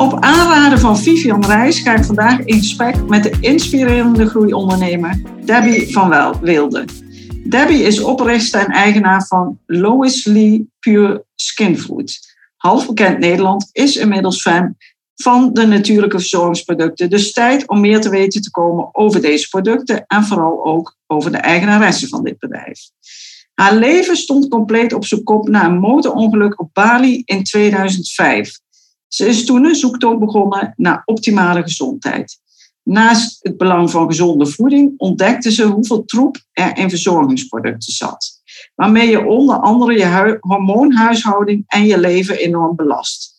Op aanraden van Vivian Reis ga ik vandaag in gesprek met de inspirerende groeiondernemer Debbie van Wel Wilde. Debbie is oprichter en eigenaar van Lois Lee Pure Skin Food. Half bekend Nederland is inmiddels fan van de natuurlijke verzorgingsproducten. Dus tijd om meer te weten te komen over deze producten en vooral ook over de eigenaresse van dit bedrijf. Haar leven stond compleet op zijn kop na een motorongeluk op Bali in 2005. Ze is toen een zoektocht begonnen naar optimale gezondheid. Naast het belang van gezonde voeding ontdekte ze hoeveel troep er in verzorgingsproducten zat, waarmee je onder andere je hormoonhuishouding en je leven enorm belast.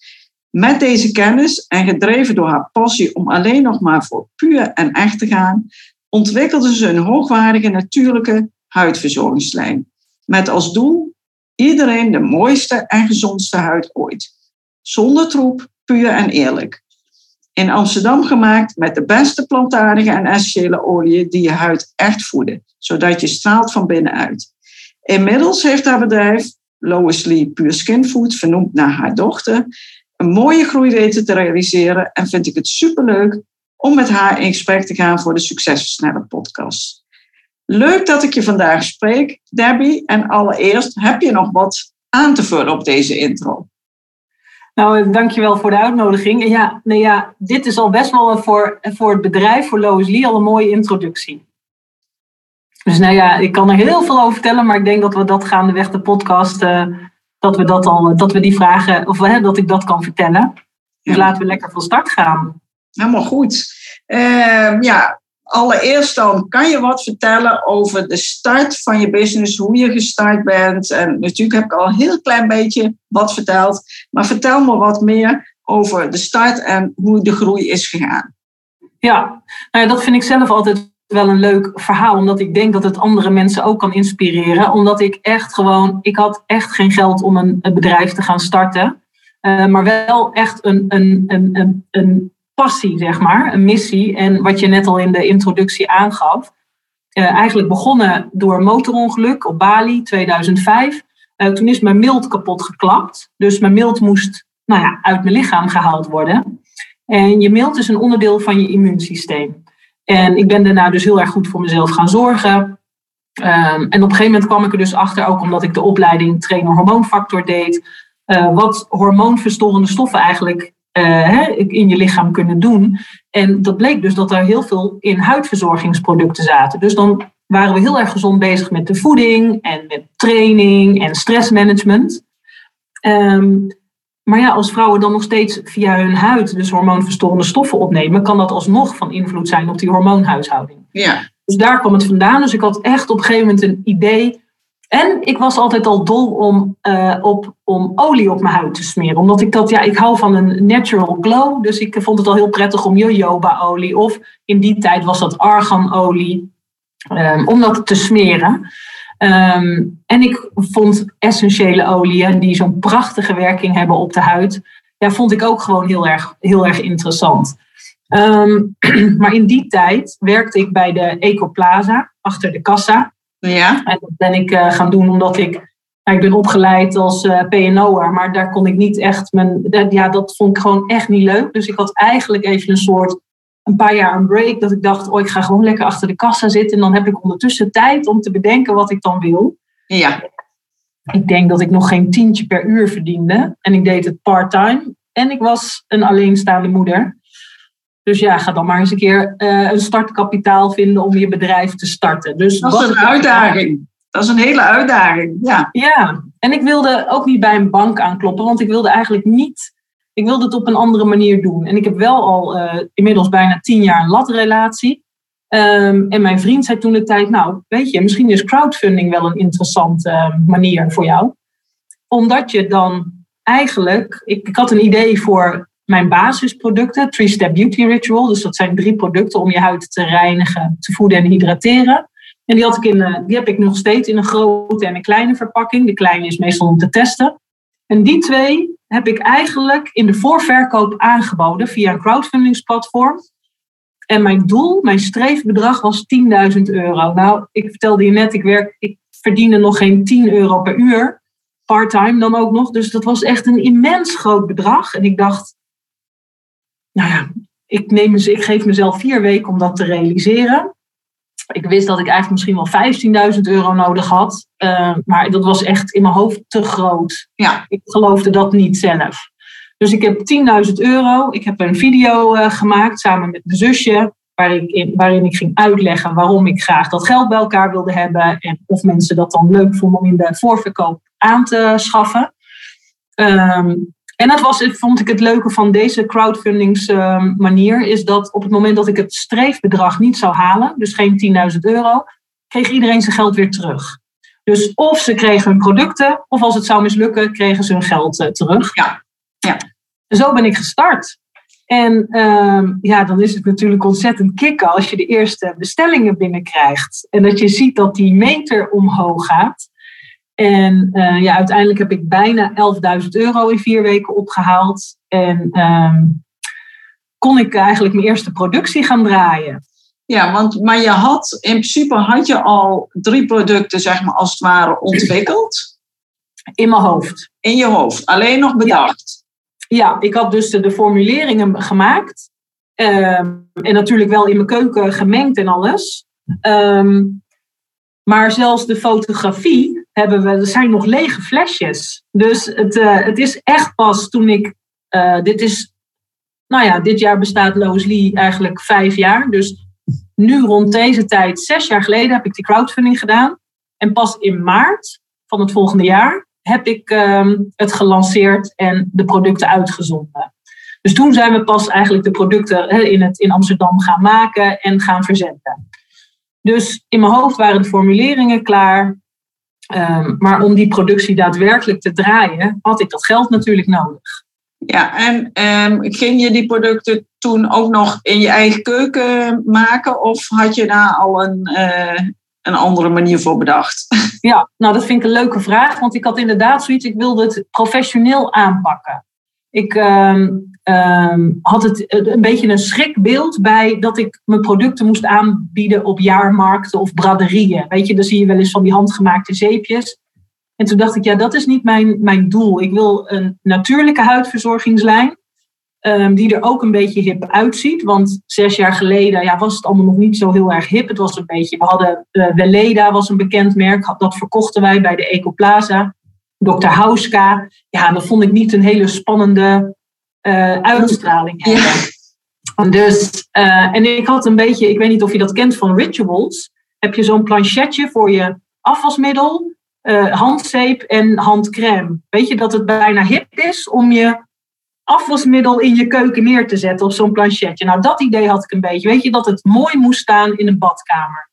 Met deze kennis en gedreven door haar passie om alleen nog maar voor puur en echt te gaan, ontwikkelde ze een hoogwaardige natuurlijke huidverzorgingslijn. Met als doel iedereen de mooiste en gezondste huid ooit. Zonder troep, puur en eerlijk. In Amsterdam gemaakt met de beste plantaardige en essentiële oliën die je huid echt voeden, zodat je straalt van binnenuit. Inmiddels heeft haar bedrijf, Lois Lee Pure Skin Food, vernoemd naar haar dochter, een mooie groei weten te realiseren en vind ik het superleuk om met haar in gesprek te gaan voor de Succesversneller podcast. Leuk dat ik je vandaag spreek, Debbie. En allereerst, heb je nog wat aan te vullen op deze intro? Nou, dankjewel voor de uitnodiging. Ja, nee, ja, dit is al best wel voor, voor het bedrijf, voor Lois Lee, al een mooie introductie. Dus nou ja, ik kan er heel veel over vertellen, maar ik denk dat we dat gaandeweg de podcast, uh, dat we dat al, dat we die vragen, of uh, dat ik dat kan vertellen. Dus laten we lekker van start gaan. Helemaal goed. Uh, ja, allereerst dan, kan je wat vertellen over de start van je business, hoe je gestart bent? En natuurlijk heb ik al een heel klein beetje wat verteld, maar vertel me wat meer over de start en hoe de groei is gegaan. Ja, nou ja dat vind ik zelf altijd wel een leuk verhaal, omdat ik denk dat het andere mensen ook kan inspireren. Omdat ik echt gewoon, ik had echt geen geld om een, bedrijf te gaan starten. Uh, maar wel echt een, een, een, een passie, zeg maar, een missie. En wat je net al in de introductie aangaf. Uh, eigenlijk begonnen door motorongeluk op Bali 2005. Uh, toen is mijn mild kapot geklapt. Dus mijn mild moest nou ja, uit mijn lichaam gehaald worden. En je mild is een onderdeel van je immuunsysteem. En ik ben daarna dus heel erg goed voor mezelf gaan zorgen. Um, en op een gegeven moment kwam ik er dus achter, ook omdat ik de opleiding trainer hormoonfactor deed, uh, wat hormoonverstorende stoffen eigenlijk uh, in je lichaam kunnen doen. En dat bleek dus dat er heel veel in huidverzorgingsproducten zaten. Dus dan waren we heel erg gezond bezig met de voeding en met training en stressmanagement. Um, maar ja, als vrouwen dan nog steeds via hun huid dus hormoonverstorende stoffen opnemen, kan dat alsnog van invloed zijn op die hormoonhuishouding. Ja. Dus daar kwam het vandaan. Dus ik had echt op een gegeven moment een idee en ik was altijd al dol om, uh, op, om olie op mijn huid te smeren. Omdat ik dat, ja, ik hou van een natural glow. Dus ik vond het al heel prettig om jojoba-olie. Of in die tijd was dat arganolie. Um, om dat te smeren. Um, en ik vond essentiële oliën die zo'n prachtige werking hebben op de huid. Ja, vond ik ook gewoon heel erg, heel erg interessant. Um, maar in die tijd werkte ik bij de Ecoplaza achter de kassa. Ja. En dat ben ik uh, gaan doen omdat ik, nou, ik ben opgeleid als uh, PNO'er, maar daar kon ik niet echt mijn, dat, ja, dat vond ik gewoon echt niet leuk. Dus ik had eigenlijk even een soort, een paar jaar een break, dat ik dacht, oh, ik ga gewoon lekker achter de kassa zitten en dan heb ik ondertussen tijd om te bedenken wat ik dan wil. Ja. Ik denk dat ik nog geen tientje per uur verdiende en ik deed het part-time en ik was een alleenstaande moeder. Dus ja, ga dan maar eens een keer uh, een startkapitaal vinden om je bedrijf te starten. Dus dat is een uitdaging. Dat is een hele uitdaging, ja. Ja, en ik wilde ook niet bij een bank aankloppen, want ik wilde eigenlijk niet... Ik wilde het op een andere manier doen. En ik heb wel al uh, inmiddels bijna tien jaar een latrelatie. Um, en mijn vriend zei toen de tijd, nou, weet je, misschien is crowdfunding wel een interessante uh, manier voor jou. Omdat je dan eigenlijk... Ik, ik had een idee voor mijn basisproducten, Three Step Beauty Ritual. Dus dat zijn drie producten om je huid te reinigen, te voeden en hydrateren. En die, had ik in, eh, die heb ik nog steeds in een grote en een kleine verpakking. De kleine is meestal om te testen. En die twee heb ik eigenlijk in de voorverkoop aangeboden via een crowdfundingsplatform. En mijn doel, mijn streefbedrag was 10.000 euro. Nou, ik vertelde je net, ik, werk, ik verdiende nog geen 10 euro per uur. Parttime dan ook nog. Dus dat was echt een immens groot bedrag. En ik dacht, nou ja, ik, neem, ik geef mezelf vier weken om dat te realiseren. Ik wist dat ik eigenlijk misschien wel 15.000 euro nodig had. Uh, maar dat was echt in mijn hoofd te groot. Ja. Ik geloofde dat niet zelf. Dus ik heb 10.000 euro. Ik heb een video uh, gemaakt samen met mijn zusje. Waarin ik, waarin ik ging uitleggen waarom ik graag dat geld bij elkaar wilde hebben. En of mensen dat dan leuk vonden om in de voorverkoop aan te schaffen. Um, en dat was, vond ik het leuke van deze crowdfundingsmanier, ehm, is dat op het moment dat ik het streefbedrag niet zou halen, dus geen 10.000 euro, kreeg iedereen zijn geld weer terug. Dus of ze kregen hun producten, of als het zou mislukken, kregen ze hun geld uh, terug. Ja. ja. Zo ben ik gestart. En uh, ja, dan is het natuurlijk ontzettend kicken als je de eerste bestellingen binnenkrijgt. En dat je ziet dat die meter omhoog gaat. En uh, ja, uiteindelijk heb ik bijna 11.000 euro in vier weken opgehaald. En uh, kon ik eigenlijk mijn eerste productie gaan draaien. Ja, want, maar je had in principe had je al drie producten, zeg maar, als het ware ontwikkeld. In mijn hoofd. In je hoofd, alleen nog bedacht. Ja, ja ik had dus de, de formuleringen gemaakt. Uh, en natuurlijk wel in mijn keuken gemengd en alles. Um, maar zelfs de fotografie hebben we, er zijn nog lege flesjes. Dus het, uh, het is echt pas toen ik, uh, dit is, nou ja, dit jaar bestaat Lois Lee eigenlijk vijf jaar. Dus nu rond deze tijd, zes jaar geleden, heb ik die crowdfunding gedaan. En pas in maart van het volgende jaar heb ik um, het gelanceerd en de producten uitgezonden. Dus toen zijn we pas eigenlijk de producten in, het, in Amsterdam gaan maken en gaan verzenden. Dus in mijn hoofd waren de formuleringen klaar. Um, maar om die productie daadwerkelijk te draaien, had ik dat geld natuurlijk nodig. Ja, en um, ging je die producten toen ook nog in je eigen keuken maken? Of had je daar al een, uh, een andere manier voor bedacht? Ja, nou dat vind ik een leuke vraag. Want ik had inderdaad zoiets, ik wilde het professioneel aanpakken. Ik um, um, had het een beetje een schrikbeeld bij dat ik mijn producten moest aanbieden op jaarmarkten of braderieën. Weet je, dan zie je wel eens van die handgemaakte zeepjes. En toen dacht ik, ja, dat is niet mijn, mijn doel. Ik wil een natuurlijke huidverzorgingslijn. Um, die er ook een beetje hip uitziet. Want zes jaar geleden ja, was het allemaal nog niet zo heel erg hip. Het was een beetje, we hadden uh, Weleda was een bekend merk. Dat verkochten wij bij de Ecoplaza. Dr. Hauska. Ja, dat vond ik niet een hele spannende uitstraling hebben. Dus, uh, en ik had een beetje, ik weet niet of je dat kent van rituals. Heb je zo'n planchetje voor je afwasmiddel, uh, handzeep en handcrème. Weet je dat het bijna hip is om je afwasmiddel in je keuken neer te zetten op zo'n planchetje. Nou, dat idee had ik een beetje. Weet je dat het mooi moest staan in een badkamer.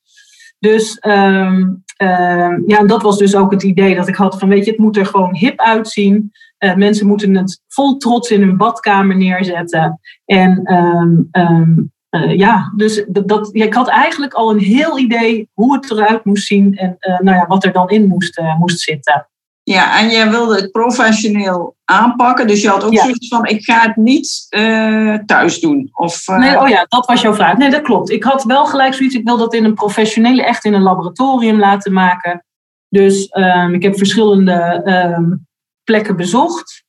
Dus um, uh, ja, dat was dus ook het idee dat ik had van, weet je, het moet er gewoon hip uitzien. Uh, mensen moeten het vol trots in hun badkamer neerzetten. En um, um, uh, ja, dus dat, dat, ik had eigenlijk al een heel idee hoe het eruit moest zien en uh, nou ja, wat er dan in moest, moest zitten. Ja, en jij wilde het professioneel aanpakken. Dus je had ook ja. zoiets van, ik ga het niet uh, thuis doen. Of, uh... Nee, oh ja, dat was jouw vraag. Nee, dat klopt. Ik had wel gelijk zoiets, ik wil dat in een professionele, echt in een laboratorium laten maken. Dus um, ik heb verschillende um, plekken bezocht.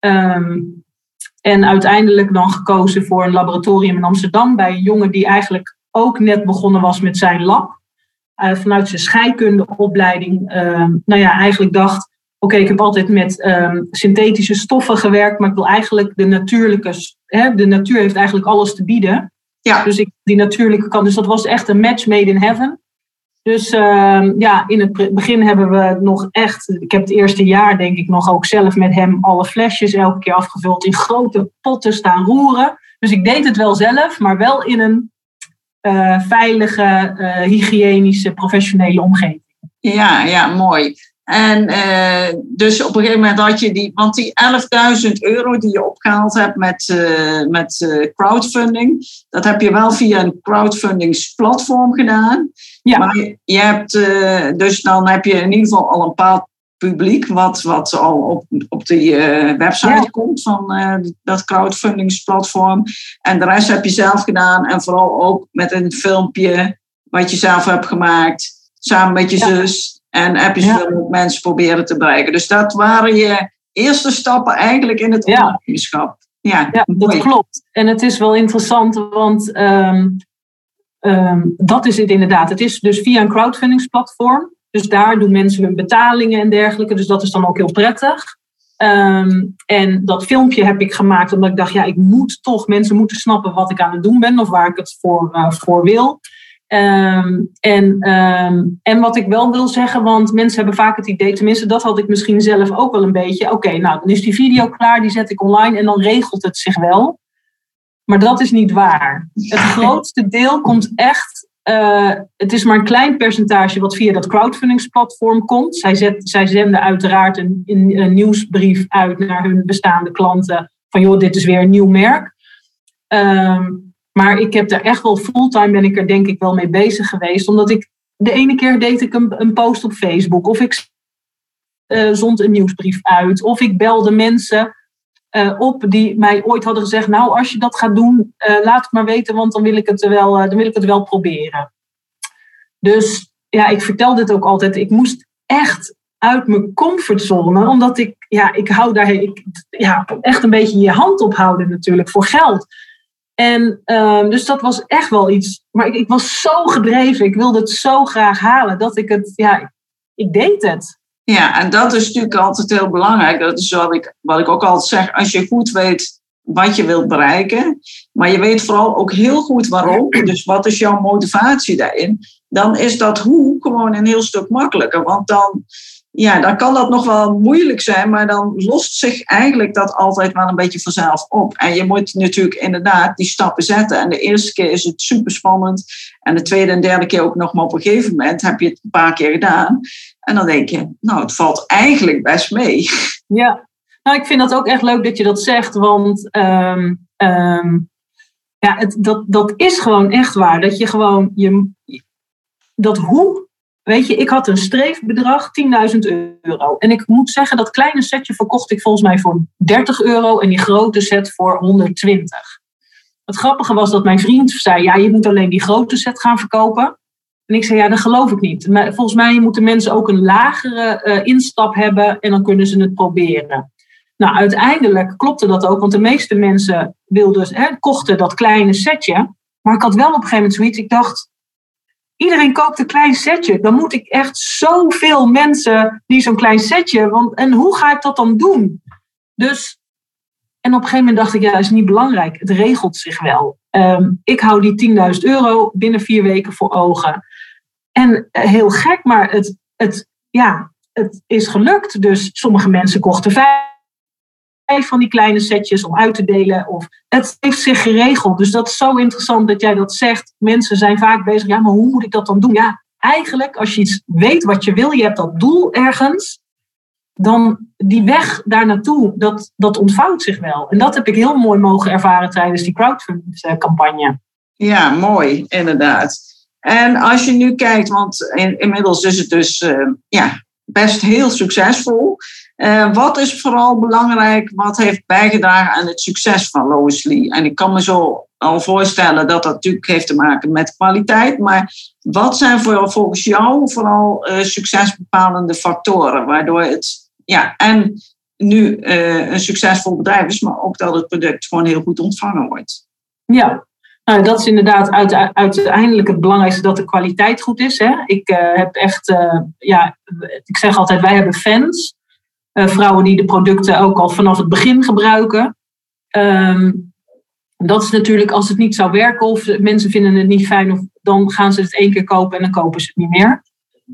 Um, en uiteindelijk dan gekozen voor een laboratorium in Amsterdam bij een jongen die eigenlijk ook net begonnen was met zijn lab. Uh, vanuit zijn scheikundeopleiding, nou ja, eigenlijk dacht oké, okay, ik heb altijd met um, synthetische stoffen gewerkt, maar ik wil eigenlijk de natuurlijke, hè, de natuur heeft eigenlijk alles te bieden. Ja. Dus ik die natuurlijke kan. Dus dat was echt een match made in heaven. Dus uh, ja, in het begin hebben we nog echt, ik heb het eerste jaar denk ik nog ook zelf met hem alle flesjes elke keer afgevuld in grote potten staan roeren. Dus ik deed het wel zelf, maar wel in een uh, veilige, uh, hygiënische, professionele omgeving. Ja, ja, mooi. En uh, dus op een gegeven moment had je die, want die 11.000 euro die je opgehaald hebt met, uh, met uh, crowdfunding, dat heb je wel via een crowdfundingsplatform gedaan. Ja. Maar je hebt, dus dan heb je in ieder geval al een paar publiek wat, wat al op, op de website komt van dat crowdfundingsplatform. En de rest heb je zelf gedaan en vooral ook met een filmpje wat je zelf hebt gemaakt, samen met je zus. En heb je zoveel mensen proberen te bereiken. Dus dat waren je eerste stappen eigenlijk in het ondernemerschap. Ja, ja dat klopt. En het is wel interessant, want ehm, ehm, dat is het inderdaad. Het is dus via een crowdfundingsplatform. Dus daar doen mensen hun betalingen en dergelijke. Dus dat is dan ook heel prettig. Ehm, en dat filmpje heb ik gemaakt omdat ik dacht, ja, ik moet toch, mensen moeten snappen wat ik aan het doen ben of waar ik het voor, uh, voor wil. Ehm, en, ehm, en wat ik wel wil zeggen, want mensen hebben vaak het idee, tenminste dat had ik misschien zelf ook wel een beetje. Oké, nou dan is die video klaar, die zet ik online en dan regelt het zich wel. Maar dat is niet waar. Het grootste deel komt echt, uh, het is maar een klein percentage wat via dat crowdfundingsplatform komt. Zij, zet, zij zenden uiteraard een, een, nieuwsbrief uit naar hun bestaande klanten van joh, dit is weer een nieuw merk. Um, maar ik heb er echt wel fulltime ben ik er denk ik wel mee bezig geweest. Omdat ik de ene keer deed ik een, post op Facebook. Of ik uh, zond een nieuwsbrief uit. Of ik belde mensen uh, op die mij ooit hadden gezegd. Nou, als je dat gaat doen, uh, laat het maar weten. Want dan wil ik het wel, dan wil ik het wel proberen. Dus ja, ik vertel dit ook altijd. Ik moest echt uit mijn comfortzone. Omdat ik, ja, ik hou daar ik, ja, echt een beetje je hand ophouden natuurlijk voor geld. En um, dus dat was echt wel iets. Maar ik, ik, was zo gedreven. Ik wilde het zo graag halen dat ik het, ja, ik deed het. Ja, en dat is natuurlijk altijd heel belangrijk. Dat is wat ik, wat ik ook altijd zeg. Als je goed weet wat je wilt bereiken, maar je weet vooral ook heel goed waarom. Dus wat is jouw motivatie daarin? Dan is dat hoe gewoon een heel stuk makkelijker. Want dan ja, dan kan dat nog wel moeilijk zijn, maar dan lost zich eigenlijk dat altijd wel een beetje vanzelf op. En je moet natuurlijk inderdaad die stappen zetten. En de eerste keer is het super spannend. En de tweede en derde keer ook nog maar op een gegeven moment heb je het een paar keer gedaan. En dan denk je, nou, het valt eigenlijk best mee. Ja, nou, ik vind dat ook echt leuk dat je dat zegt, want um, um, ja, het, dat, dat is gewoon echt waar. Dat je gewoon, je, dat hoe Weet je, ik had een streefbedrag 10.000 euro. En ik moet zeggen, dat kleine setje verkocht ik volgens mij voor 30 euro en die grote set voor 120. Het grappige was dat mijn vriend zei, ja, je moet alleen die grote set gaan verkopen. En ik zei, ja, dat geloof ik niet. Maar volgens mij moeten mensen ook een lagere uh, instap hebben en dan kunnen ze het proberen. Nou, uiteindelijk klopte dat ook, want de meeste mensen wilden, hè, kochten dat kleine setje. Maar ik had wel op een gegeven moment zoiets, ik dacht, Iedereen koopt een klein setje. Dan moet ik echt zoveel mensen die zo'n klein setje. Want, en hoe ga ik dat dan doen? Dus, en op een gegeven moment dacht ik, ja, dat is niet belangrijk. Het regelt zich wel. Ehm, ik hou die 10.000 euro binnen vier weken voor ogen. En eh, heel gek, maar het, het, ja, het is gelukt. Dus sommige mensen kochten vijf van die kleine setjes om uit te delen. Of, het heeft zich geregeld. Dus dat is zo interessant dat jij dat zegt. Mensen zijn vaak bezig, ja, maar hoe moet ik dat dan doen? Ja, eigenlijk als je iets weet wat je wil, je hebt dat doel ergens, dan die weg daar naartoe, dat, dat ontvouwt zich wel. En dat heb ik heel mooi mogen ervaren tijdens die crowdfunding-campagne. Ja, mooi, inderdaad. En als je nu kijkt, want inmiddels is het dus uh, ja, best heel succesvol. Uh, wat is vooral belangrijk, wat heeft bijgedragen aan het succes van Lois Lee? En ik kan me zo al voorstellen dat dat natuurlijk heeft te maken met kwaliteit, maar wat zijn voor, volgens jou vooral uh, succesbepalende factoren, waardoor het ja, en nu uh, een succesvol bedrijf is, maar ook dat het product gewoon heel goed ontvangen wordt? Ja, nou, dat is inderdaad uiteindelijk het belangrijkste dat de kwaliteit goed is. Hè? Ik heb echt, ja, ik zeg altijd, wij hebben fans. Uh, vrouwen die de producten ook al vanaf het begin gebruiken. Um, dat is natuurlijk als het niet zou werken of mensen vinden het niet fijn, of, dan gaan ze het één keer kopen en dan kopen ze het niet meer.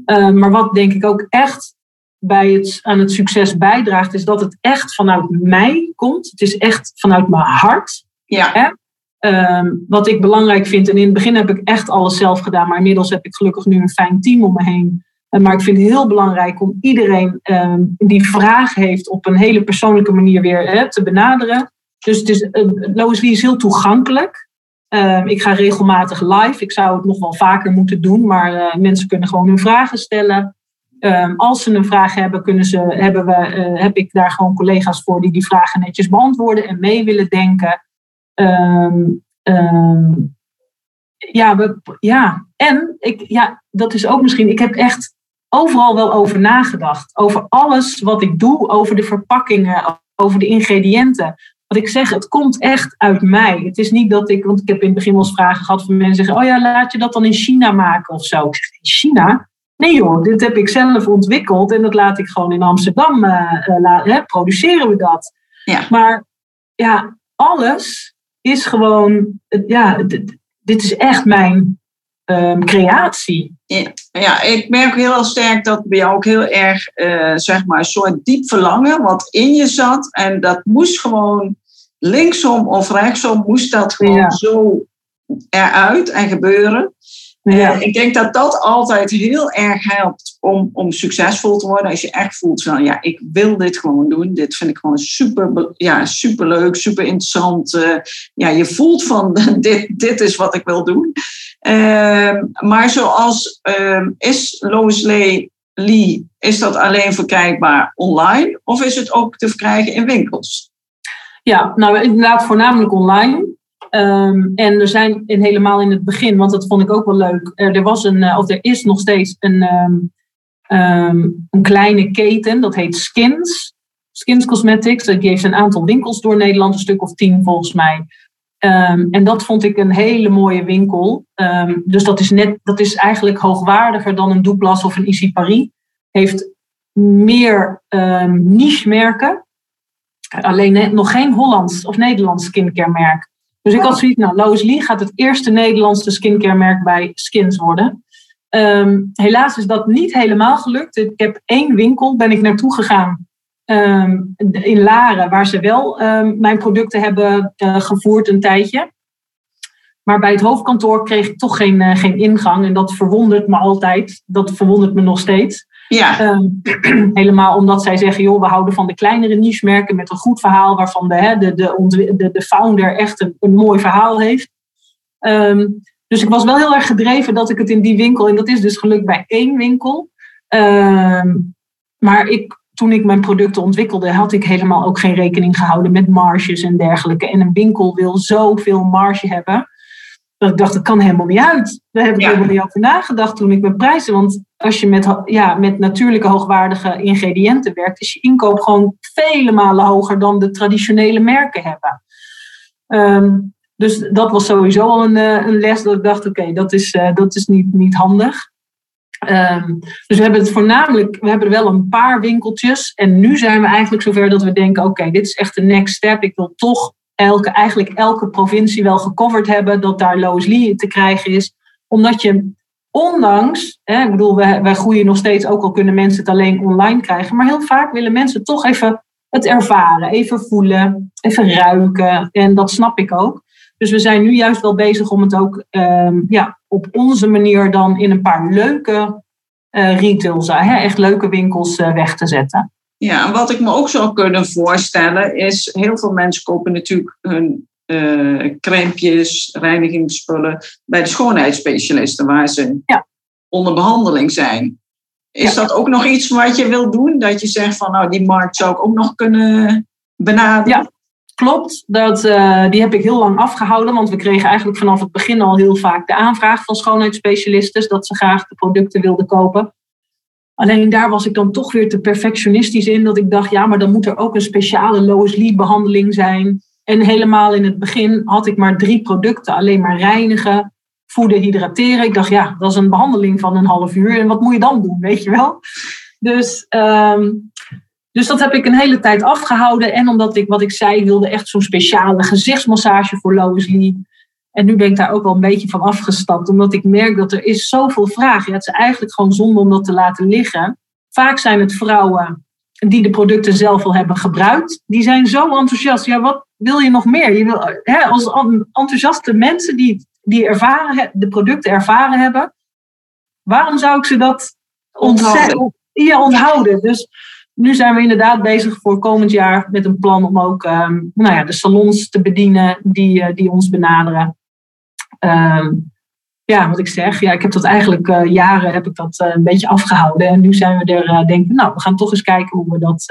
Uh, maar wat denk ik ook echt bij het, aan het succes bijdraagt, is dat het echt vanuit mij komt. Het is echt vanuit mijn hart. Ja. Hè? Um, wat ik belangrijk vind, en in het begin heb ik echt alles zelf gedaan, maar inmiddels heb ik gelukkig nu een fijn team om me heen. Maar ik vind het heel belangrijk om iedereen ehm, die vragen heeft op een hele persoonlijke manier weer te benaderen. Dus het is, Lois is heel toegankelijk. Ehm, ik ga regelmatig live. Ik zou het nog wel vaker moeten doen, maar uh, mensen kunnen gewoon hun vragen stellen. Um, als ze een vraag hebben, kunnen ze, hebben we, heb ik daar gewoon collega's voor die die vragen netjes beantwoorden en mee willen denken. Ja, we, ja, en ik, ja, dat is ook misschien, ik heb echt overal wel over nagedacht. Over alles wat ik doe, over de verpakkingen, over de ingrediënten wat ik zeg, het komt echt uit mij. Het is niet dat ik, want ik heb in het begin wel eens vragen gehad van mensen zeggen, oh ja, laat je dat dan in China maken of zo. in China? Nee joh, dit heb ik zelf ontwikkeld en dat laat ik gewoon in Amsterdam uh, produceren we dat. Ja. Maar ja, alles is gewoon, ja, dit is echt mijn um, creatie. Ja, ik merk heel sterk dat bij jou ook heel erg, uh, zeg maar, een soort diep verlangen wat in je zat. En dat moest gewoon linksom of rechtsom moest dat gewoon zo eruit en gebeuren. Ja. ik denk dat dat altijd heel erg helpt om, om succesvol te worden. Als je echt voelt van, ja, ik wil dit gewoon doen. Dit vind ik gewoon super, ja, super leuk, super interessant. Uh, ja, je voelt van, dit, dit is wat ik wil doen. Uh, maar zoals uh, is Lois Lee, is dat alleen verkrijgbaar online? Of is het ook te verkrijgen in winkels? Ja, nou inderdaad voornamelijk online. Ehm, en er zijn in, helemaal in het begin, want dat vond ik ook wel leuk. Er, was een, eh, of er is nog steeds een, ehm, ehm, een kleine keten, dat heet Skins. Skins Cosmetics. Die heeft een aantal winkels door Nederland, een stuk of tien volgens mij. En dat vond ik een hele mooie winkel. dus dat is, net, dat is eigenlijk hoogwaardiger dan een Douglas of een Issy Paris. Heeft meer niche merken. Alleen nog geen Hollands of Nederlands skincare merk. Dus ik had zoiets, nou, Lois Lee gaat het eerste Nederlandse skincare merk bij Skins worden. Ehm, helaas is dat niet helemaal gelukt. Ik heb één winkel, ben ik naartoe gegaan ehm, in Laren, waar ze wel ehm, mijn producten hebben uh, gevoerd een tijdje. Maar bij het hoofdkantoor kreeg ik toch geen, uh, geen ingang. En dat verwondert me altijd. Dat verwondert me nog steeds. Ja. Ehm, helemaal omdat zij zeggen, joh, we houden van de kleinere niche-merken met een goed verhaal, waarvan de, hè, de, de, de, de founder echt een, een mooi verhaal heeft. Dus ik was wel heel erg gedreven dat ik het in die winkel, en dat is dus gelukt bij één winkel. Maar ik, toen ik mijn producten ontwikkelde, had ik helemaal ook geen rekening gehouden met marges en dergelijke. En een winkel wil zoveel marge hebben. Dat ik dacht, dat kan helemaal niet uit. Daar heb ik helemaal niet over nagedacht toen ik mijn prijzen. Want als je met, ja, met natuurlijke hoogwaardige ingrediënten werkt, is je inkoop gewoon vele malen hoger dan de traditionele merken hebben. Ehm, dus dat was sowieso al een, eh, een les dat ik dacht, oké, dat is, uh, dat is niet, niet handig. Um, dus we hebben het voornamelijk, we hebben wel een paar winkeltjes. En nu zijn we eigenlijk zover dat we denken, oké, dit is echt de next step. Ik wil toch elke, eigenlijk elke provincie wel gecoverd hebben, dat daar Lois Lee te krijgen is. Omdat je ondanks, hè, ik bedoel, wij, wij groeien nog steeds, ook al kunnen mensen het alleen online krijgen, maar heel vaak willen mensen toch even het ervaren, even voelen, even ruiken. En dat snap ik ook. Dus we zijn nu juist wel bezig om het ook um, ja, op onze manier dan in een paar leuke uh, retails, hè, echt leuke winkels uh, weg te zetten. Ja, en wat ik me ook zou kunnen voorstellen is, heel veel mensen kopen natuurlijk hun uh, crèmpjes, reinigingsspullen bij de schoonheidsspecialisten waar ze ja. onder behandeling zijn. Is dat ook nog iets wat je wil doen? Dat je zegt van nou die markt zou ik ook nog kunnen benaderen? Ja, klopt. Dat, uh, die heb ik heel lang afgehouden, want we kregen eigenlijk vanaf het begin al heel vaak de aanvraag van schoonheidsspecialisten dat ze graag de producten wilden kopen. Alleen daar was ik dan toch weer te perfectionistisch in, dat ik dacht, ja, maar dan moet er ook een speciale Lois Lee behandeling zijn. En helemaal in het begin had ik maar drie producten, alleen maar reinigen, voeden, hydrateren. Ik dacht, ja, dat is een behandeling van een half uur. En wat moet je dan doen, weet je wel? Dus, um, dus dat heb ik een hele tijd afgehouden. En omdat ik, wat ik zei, wilde echt zo'n speciale gezichtsmassage voor Lois Lee. En nu ben ik daar ook wel een beetje van afgestapt, omdat ik merk dat er is zoveel vraag. Ja, het is eigenlijk gewoon zonde om dat te laten liggen. Vaak zijn het vrouwen die de producten zelf al hebben gebruikt. Die zijn zo enthousiast. Ja, wat wil je nog meer? Je wil, hè, als enthousiaste mensen die, die ervaren, de producten ervaren hebben, waarom zou ik ze dat onthouden. Ja, onthouden. Dus nu zijn we inderdaad bezig voor komend jaar met een plan om ook ehm, nou ja, de salons te bedienen die, die ons benaderen. Ehm, ja, wat ik zeg, ja, ik heb dat eigenlijk uh, jaren heb ik dat uh, een beetje afgehouden. En nu zijn we er, denken, nou, we gaan toch eens kijken hoe we dat,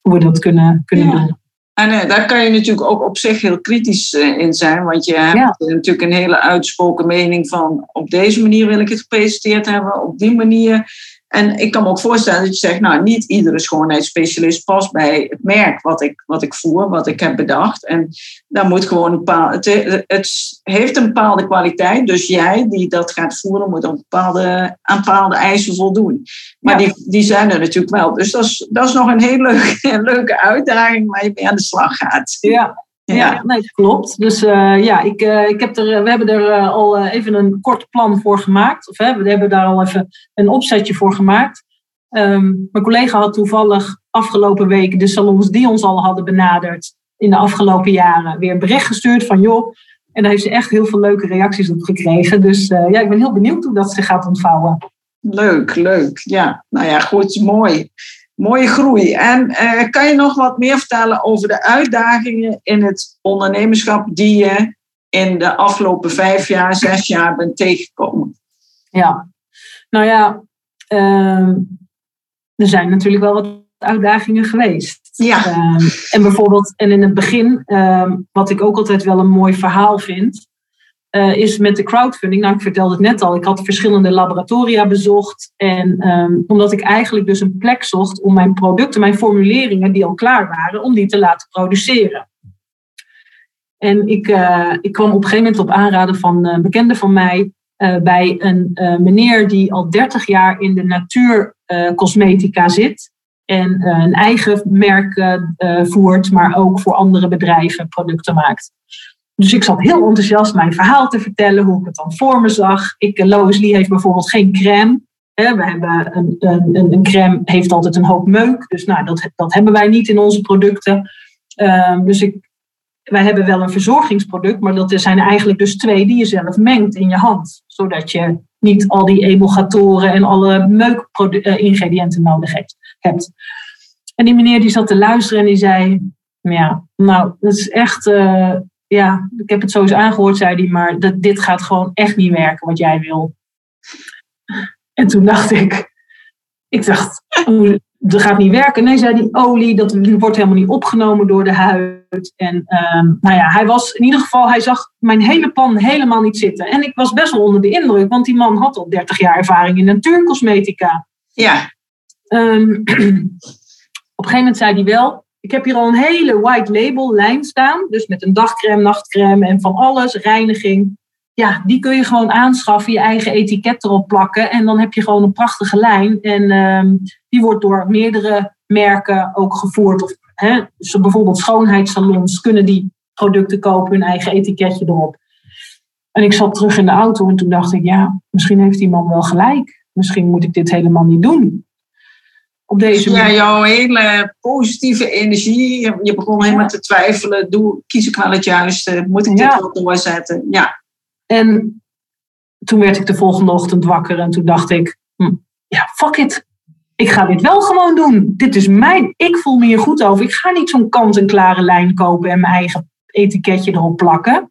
hoe we dat kunnen, kunnen ja. doen. En daar kan je natuurlijk ook op zich heel kritisch in zijn, want je hebt ja. natuurlijk een hele uitsproken mening van op deze manier wil ik het gepresenteerd hebben, op die manier. En ik kan me ook voorstellen dat je zegt, nou, niet iedere schoonheidsspecialist past bij het merk wat ik, wat ik voer, wat ik heb bedacht. En daar moet gewoon een bepaalde, het, het heeft een bepaalde kwaliteit, dus jij die dat gaat voeren, moet aan bepaalde, aan bepaalde eisen voldoen. Maar ja. die, die zijn er natuurlijk wel. Dus dat is, dat is nog een hele leuke, leuke uitdaging waar je mee aan de slag gaat. Ja, ja, ja nee, klopt. Dus uh, ja, ik, uh, ik heb er, we hebben er uh, al even een kort plan voor gemaakt. Of hè, we hebben daar al even een opzetje voor gemaakt. Um, mijn collega had toevallig afgelopen week de salons die ons al hadden benaderd in de afgelopen jaren weer een bericht gestuurd van joh. En daar heeft ze echt heel veel leuke reacties op gekregen. Dus ja, ik ben heel benieuwd hoe dat zich gaat ontvouwen. Leuk, leuk. Ja, nou ja, goed, mooi. Mooie groei. En uh, kan je nog wat meer vertellen over de uitdagingen in het ondernemerschap die je in de afgelopen vijf jaar, zes jaar bent tegengekomen? Ja, nou ja, uh, er zijn natuurlijk wel wat uitdagingen geweest. Ja. Uh, en bijvoorbeeld, en in het begin, ehm, wat ik ook altijd wel een mooi verhaal vind, uh, is met de crowdfunding. Nou, ik vertelde het net al, ik had verschillende laboratoria bezocht. En um, omdat ik eigenlijk dus een plek zocht om mijn producten, mijn formuleringen die al klaar waren, om die te laten produceren. En ik, uh, ik kwam op een gegeven moment op aanraden van een bekende van mij uh, bij een meneer die al 30 jaar in de natuurcosmetica zit. En een eigen merk voert, maar ook voor andere bedrijven producten maakt. Dus ik zat heel enthousiast mijn verhaal te vertellen, hoe ik het dan voor me zag. Ik, Lois Lee heeft bijvoorbeeld geen crème. We hebben een, een, een crème heeft altijd een hoop meuk. Dus nou, dat, dat hebben wij niet in onze producten. Um, dus ik, wij hebben wel een verzorgingsproduct, maar dat zijn eigenlijk dus twee die je zelf mengt in je hand. Zodat je niet al die emulgatoren en alle meukingrediënten nodig hebt. En die meneer die zat te luisteren en die zei, ja, nou, dat is echt... Uh, ja, ik heb het zo eens aangehoord, zei hij, maar dat, dit gaat gewoon echt niet werken wat jij wil. En toen dacht ik, ik dacht, dat gaat niet werken. Nee, zei die olie, dat wordt helemaal niet opgenomen door de huid. En um, nou ja, hij was in ieder geval, hij zag mijn hele pan helemaal niet zitten. En ik was best wel onder de indruk, want die man had al 30 jaar ervaring in natuurcosmetica. Ja. Um, op een gegeven moment zei hij wel, ik heb hier al een hele white label lijn staan. Dus met een dagcrème, nachtcrème en van alles, reiniging. Ja, die kun je gewoon aanschaffen, je eigen etiket erop plakken. En dan heb je gewoon een prachtige lijn. En um, die wordt door meerdere merken ook gevoerd. Of, hè, dus bijvoorbeeld schoonheidssalons kunnen die producten kopen, hun eigen etiketje erop. En ik zat terug in de auto en toen dacht ik, ja, misschien heeft die man wel gelijk. Misschien moet ik dit helemaal niet doen op deze ja, jouw hele positieve energie. Je begon helemaal ja. te twijfelen. Doe, kies ik wel het juiste? Moet ik dit ja. wel doorzetten? Ja. En toen werd ik de volgende ochtend wakker en toen dacht ik, hm, ja, fuck it. Ik ga dit wel gewoon doen. Dit is mijn, ik voel me hier goed over. Ik ga niet zo'n kant-en-klare lijn kopen en mijn eigen etiketje erop plakken.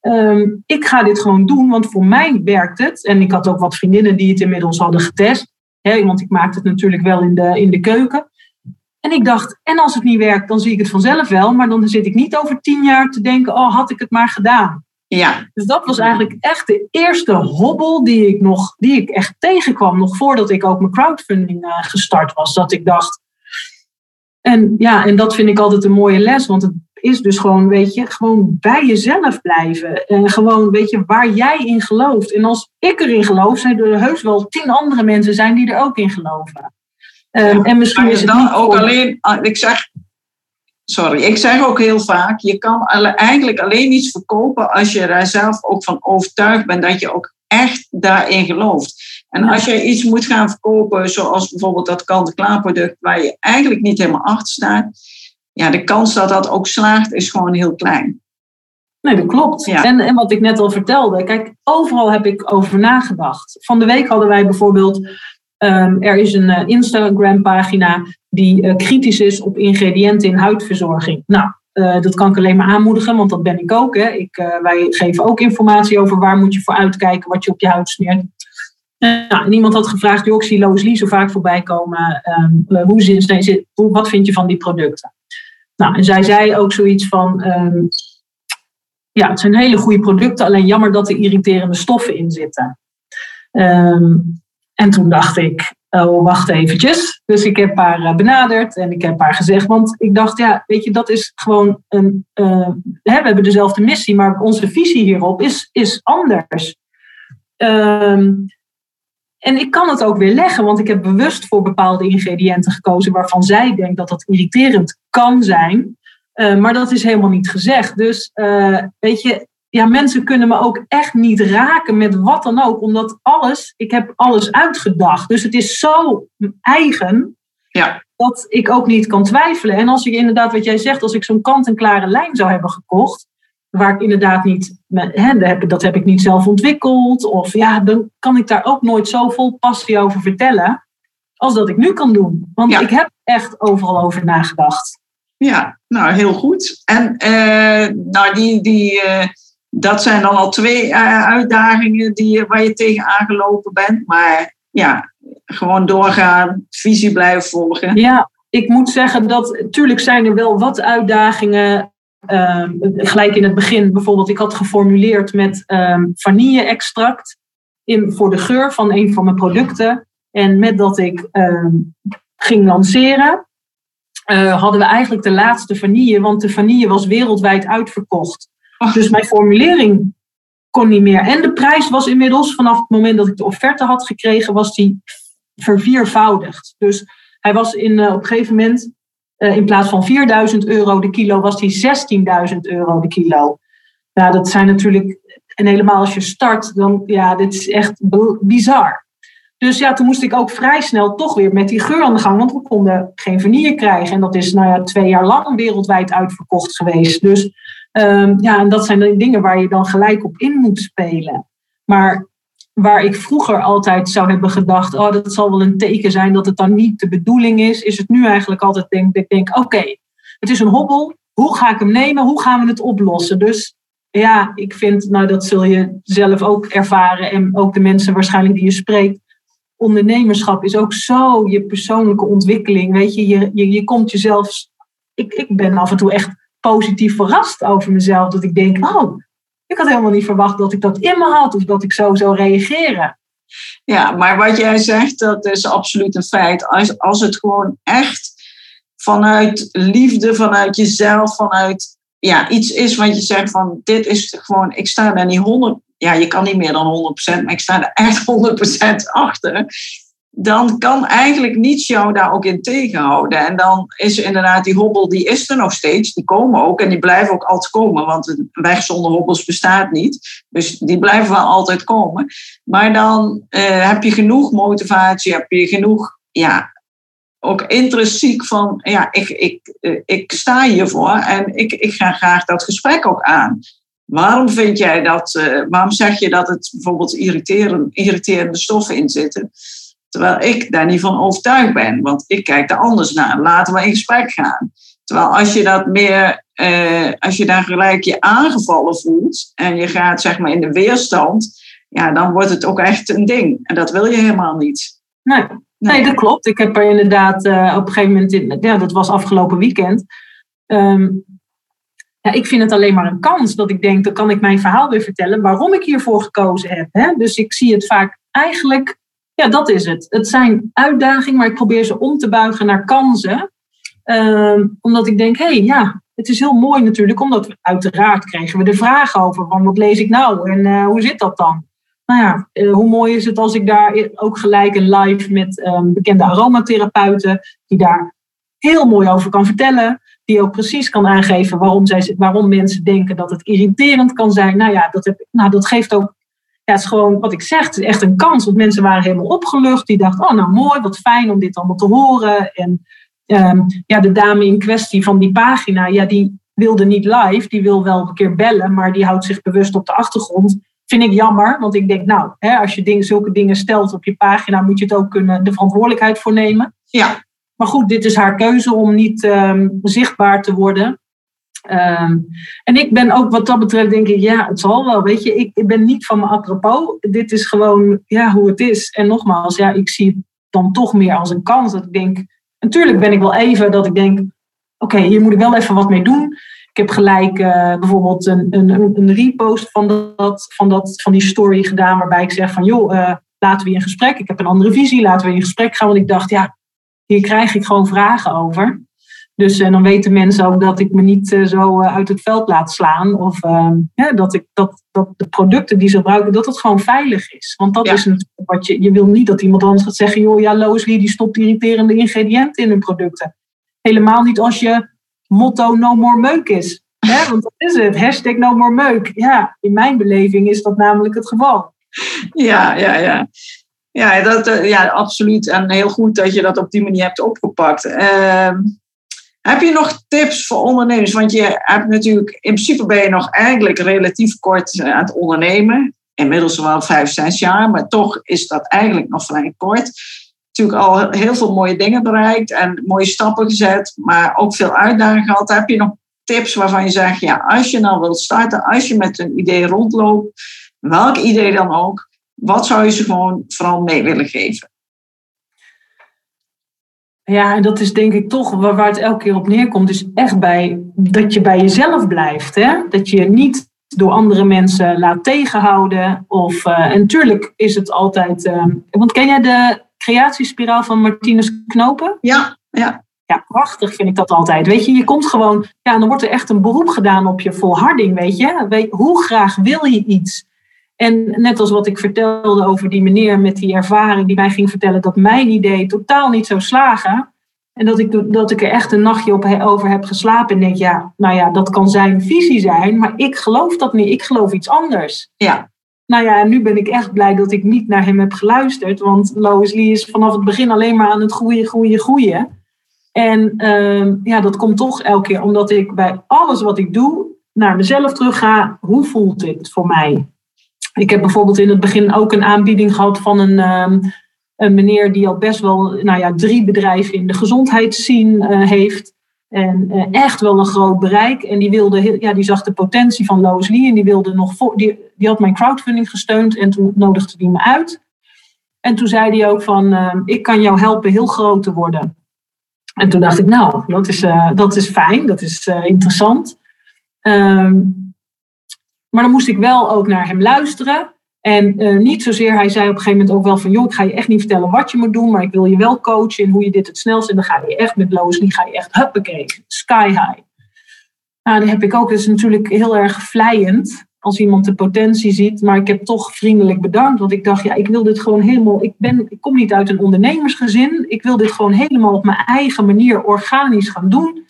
Um, ik ga dit gewoon doen, want voor mij werkt het. En ik had ook wat vriendinnen die het inmiddels hadden getest. Hè, want ik maakte het natuurlijk wel in de, in de keuken. En ik dacht, en als het niet werkt, dan zie ik het vanzelf wel. Maar dan zit ik niet over tien jaar te denken, oh, had ik het maar gedaan. Ja. Dus dat was eigenlijk echt de eerste hobbel die ik, nog, die ik echt tegenkwam. Nog voordat ik ook mijn crowdfunding uh, gestart was. Dat ik dacht. En ja, en dat vind ik altijd een mooie les. Want het is dus gewoon, weet je, gewoon bij jezelf blijven. En gewoon, weet je, waar jij in gelooft. En als ik erin geloof, zijn er heus wel tien andere mensen zijn die er ook in geloven. Um, en misschien is het dan ook alleen, ik zeg, sorry, ik zeg ook heel vaak, je kan eigenlijk alleen iets verkopen als je er zelf ook van overtuigd bent dat je ook echt daarin gelooft. En als je iets moet gaan verkopen, zoals bijvoorbeeld dat kant-en-klaar product, waar je eigenlijk niet helemaal achter staat, ja, de kans dat dat ook slaagt is gewoon heel klein. Nee, dat klopt. Ja. En, en wat ik net al vertelde, kijk, overal heb ik over nagedacht. Van de week hadden wij bijvoorbeeld Ehm, er is een uh, Instagram-pagina die uh, kritisch is op ingrediënten in huidverzorging. Nou, uh, dat kan ik alleen maar aanmoedigen, want dat ben ik ook. Hè. Ik, wij geven ook informatie over waar moet je voor uitkijken, wat je op je huid smeert. Nou, en iemand had gevraagd, joh, ik zie Lois Lee zo vaak voorbij komen. Um, hoe, wat vind je van die producten? Nou, en zij zei ook zoiets van, um, ja, het zijn hele goede producten, alleen jammer dat er irriterende stoffen in zitten. Um, en toen dacht ik, oh, wacht eventjes. Dus ik heb haar eh, benaderd en ik heb haar gezegd, want ik dacht, ja, weet je, dat is gewoon een, uh, we hebben dezelfde missie, maar onze visie hierop is, is anders. Um, en ik kan het ook weer leggen, want ik heb bewust voor bepaalde ingrediënten gekozen waarvan zij denkt dat dat irriterend kan zijn. Uh, maar dat is helemaal niet gezegd. Dus uh, weet je, ja, mensen kunnen me ook echt niet raken met wat dan ook, omdat alles, ik heb alles uitgedacht. Dus het is zo eigen ja. dat ik ook niet kan twijfelen. En als ik inderdaad, wat jij zegt, als ik zo'n kant-en-klare lijn zou hebben gekocht, waar ik inderdaad niet, hè, dat heb ik niet zelf ontwikkeld, of ja, dan kan ik daar ook nooit zo vol passie over vertellen als dat ik nu kan doen. Want ik heb echt overal over nagedacht. Ja, nou heel goed. En uh, nou, die, die, uh, dat zijn dan al twee uh, uitdagingen die, waar je tegen aangelopen bent. Maar ja, gewoon doorgaan, visie blijven volgen. Ja, ik moet zeggen dat natuurlijk zijn er wel wat uitdagingen. Ehm, gelijk in het begin bijvoorbeeld, ik had geformuleerd met um, vanille-extract in, voor de geur van een van mijn producten. En met dat ik um, ging lanceren, uh, hadden we eigenlijk de laatste vanille, want de vanille was wereldwijd uitverkocht. Dus mijn formulering kon niet meer. En de prijs was inmiddels, vanaf het moment dat ik de offerte had gekregen, was die verviervoudigd. Dus hij was in, uh, op een gegeven moment, uh, in plaats van 4000 euro de kilo, was die 16.000 euro de kilo. Ja, dat zijn natuurlijk, en helemaal als je start, dan, ja, dit is echt bizar. Dus ja, toen moest ik ook vrij snel toch weer met die geur aan de gang, want we konden geen vanille krijgen. En dat is nou ja, twee jaar lang wereldwijd uitverkocht geweest. Dus um, ja, en dat zijn de dingen waar je dan gelijk op in moet spelen. Maar waar ik vroeger altijd zou hebben gedacht, oh, dat zal wel een teken zijn dat het dan niet de bedoeling is, is het nu eigenlijk altijd denk ik denk, oké, het is een hobbel, hoe ga ik hem nemen, hoe gaan we het oplossen? Dus ja, ik vind, nou dat zul je zelf ook ervaren en ook de mensen waarschijnlijk die je spreekt, ondernemerschap is ook zo je persoonlijke ontwikkeling. Weet je, je, je, je komt jezelf. Ik, ik ben af en toe echt positief verrast over mezelf. Dat ik denk, oh, ik had helemaal niet verwacht dat ik dat in me had of dat ik zo zou reageren. Ja, maar wat jij zegt, dat is absoluut een feit. Als, als het gewoon echt vanuit liefde, vanuit jezelf, vanuit ja, iets is wat je zegt van dit is gewoon, ik sta daar niet honderd ja, je kan niet meer dan 100%, maar ik sta er echt 100% achter. Dan kan eigenlijk niets jou daar ook in tegenhouden. En dan is inderdaad die hobbel, die is er nog steeds. Die komen ook en die blijven ook altijd komen. Want een weg zonder hobbels bestaat niet. Dus die blijven wel altijd komen. Maar dan uh, heb je genoeg motivatie, heb je genoeg, ja, ook intrinsiek van, ja, ik, ik, uh, ik sta hiervoor en ik, ik ga graag dat gesprek ook aan. Waarom vind jij dat, uh, waarom zeg je dat het bijvoorbeeld irriterende stoffen in zitten? Terwijl ik daar niet van overtuigd ben, want ik kijk er anders naar. Laten we in gesprek gaan. Terwijl als je dat meer, uh, als je daar gelijk je aangevallen voelt en je gaat zeg maar in de weerstand, ja, dan wordt het ook echt een ding. En dat wil je helemaal niet. Nee, nee. dat klopt. Ik heb er inderdaad uh, op een gegeven moment, in, ja, dat was afgelopen weekend. Um, ja, ik vind het alleen maar een kans dat ik denk, dan kan ik mijn verhaal weer vertellen waarom ik hiervoor gekozen heb. Hè? Dus ik zie het vaak eigenlijk, ja, dat is het. Het zijn uitdagingen, maar ik probeer ze om te buigen naar kansen. Uh, omdat ik denk, hé, hey, ja, het is heel mooi natuurlijk, omdat we uiteraard kregen we de vraag over, van wat lees ik nou en uh, hoe zit dat dan? Nou ja, uh, hoe mooi is het als ik daar ook gelijk een live met um, bekende aromatherapeuten, die daar heel mooi over kan vertellen die ook precies kan aangeven waarom, zij, waarom mensen denken dat het irriterend kan zijn. Nou ja, dat, heb, nou, dat geeft ook, ja, het is gewoon wat ik zeg, het is echt een kans. Want mensen waren helemaal opgelucht. Die dachten, oh nou mooi, wat fijn om dit allemaal te horen. En um, ja, de dame in kwestie van die pagina, ja, die wilde niet live, die wil wel een keer bellen, maar die houdt zich bewust op de achtergrond Vind ik jammer, want ik denk, nou, hè, als je dingen, zulke dingen stelt op je pagina, moet je het ook kunnen, de verantwoordelijkheid voor nemen. Ja. Maar goed, dit is haar keuze om niet ehm, zichtbaar te worden. Ehm, en ik ben ook wat dat betreft, denk ik, ja, het zal wel. Weet je, ik, ik ben niet van mijn apropos. Dit is gewoon ja, hoe het is. En nogmaals, ja, ik zie het dan toch meer als een kans. Dat ik denk, natuurlijk ben ik wel even dat ik denk, oké, hier moet ik wel even wat mee doen. Ik heb gelijk uh, bijvoorbeeld een, een, een repost van, dat, van, dat, van die story gedaan, waarbij ik zeg van, joh, uh, laten we in gesprek. Ik heb een andere visie, laten we in gesprek gaan. Want ik dacht, ja, hier krijg ik gewoon vragen over. Dus en dan weten mensen ook dat ik me niet uh, zo uit het veld laat slaan. Of ja, dat, ik, dat, dat de producten die ze gebruiken, dat het gewoon veilig is. Want dat ja. is natuurlijk wat je. Je wil niet dat iemand anders gaat zeggen: joh, ja, Loosly die stopt irriterende ingrediënten in hun producten. Helemaal niet als je motto no more meuk is. Hè? Want dat is het. Hashtag no more meuk. Ja, in mijn beleving is dat namelijk het geval. Ja, ja, ja. Ja, dat, ja, absoluut. En heel goed dat je dat op die manier hebt opgepakt. Uh, heb je nog tips voor ondernemers? Want je hebt natuurlijk, in principe ben je nog eigenlijk relatief kort aan het ondernemen. Inmiddels wel vijf, zes jaar, maar toch is dat eigenlijk nog vrij kort. Natuurlijk al heel veel mooie dingen bereikt en mooie stappen gezet, maar ook veel uitdagingen gehad. Heb je nog tips waarvan je zegt, ja, als je nou wilt starten, als je met een idee rondloopt, welk idee dan ook, wat zou je ze gewoon vooral mee willen geven? Ja, en dat is denk ik toch waar, waar het elke keer op neerkomt, is echt bij dat je bij jezelf blijft. Hè? Dat je niet door andere mensen laat tegenhouden. Of, uh, en natuurlijk is het altijd. Uh, want ken jij de creatiespiraal van Martinus Knopen? Ja, ja. Ja, prachtig vind ik dat altijd. Weet je, je komt gewoon. Ja, dan wordt er echt een beroep gedaan op je volharding. Weet je, weet, hoe graag wil je iets? En net als wat ik vertelde over die meneer met die ervaring die mij ging vertellen dat mijn idee totaal niet zou slagen. En dat ik, dat ik er echt een nachtje op, over heb geslapen en denk, ja, nou ja, dat kan zijn visie zijn, maar ik geloof dat niet. Ik geloof iets anders. Ja. Nou ja, en nu ben ik echt blij dat ik niet naar hem heb geluisterd, want Lois Lee is vanaf het begin alleen maar aan het groeien, groeien, groeien. En uh, ja, dat komt toch elke keer omdat ik bij alles wat ik doe naar mezelf terug ga. Hoe voelt dit voor mij? Ik heb bijvoorbeeld in het begin ook een aanbieding gehad van een, um, een meneer die al best wel nou ja, drie bedrijven in de gezondheidszien uh, heeft. En uh, echt wel een groot bereik. En die, wilde, ja, die zag de potentie van Lee en die, wilde nog die, die had mijn crowdfunding gesteund en toen nodigde die me uit. En toen zei hij ook van, uh, ik kan jou helpen heel groot te worden. En toen dacht ik, nou, dat is, uh, dat is fijn, dat is interessant. Um, maar dan moest ik wel ook naar hem luisteren. En uh, niet zozeer, hij zei op een gegeven moment ook wel van... joh, ik ga je echt niet vertellen wat je moet doen... maar ik wil je wel coachen in hoe je dit het snelst... en dan ga je echt met Loosly, ga je echt huppakee, sky high. Nou, dan heb ik ook, dat is natuurlijk heel erg vlijend... als iemand de potentie ziet. Maar ik heb toch vriendelijk bedankt. Want ik dacht, ja, ik wil dit gewoon helemaal... Ik, ben, ik kom niet uit een ondernemersgezin. Ik wil dit gewoon helemaal op mijn eigen manier organisch gaan doen...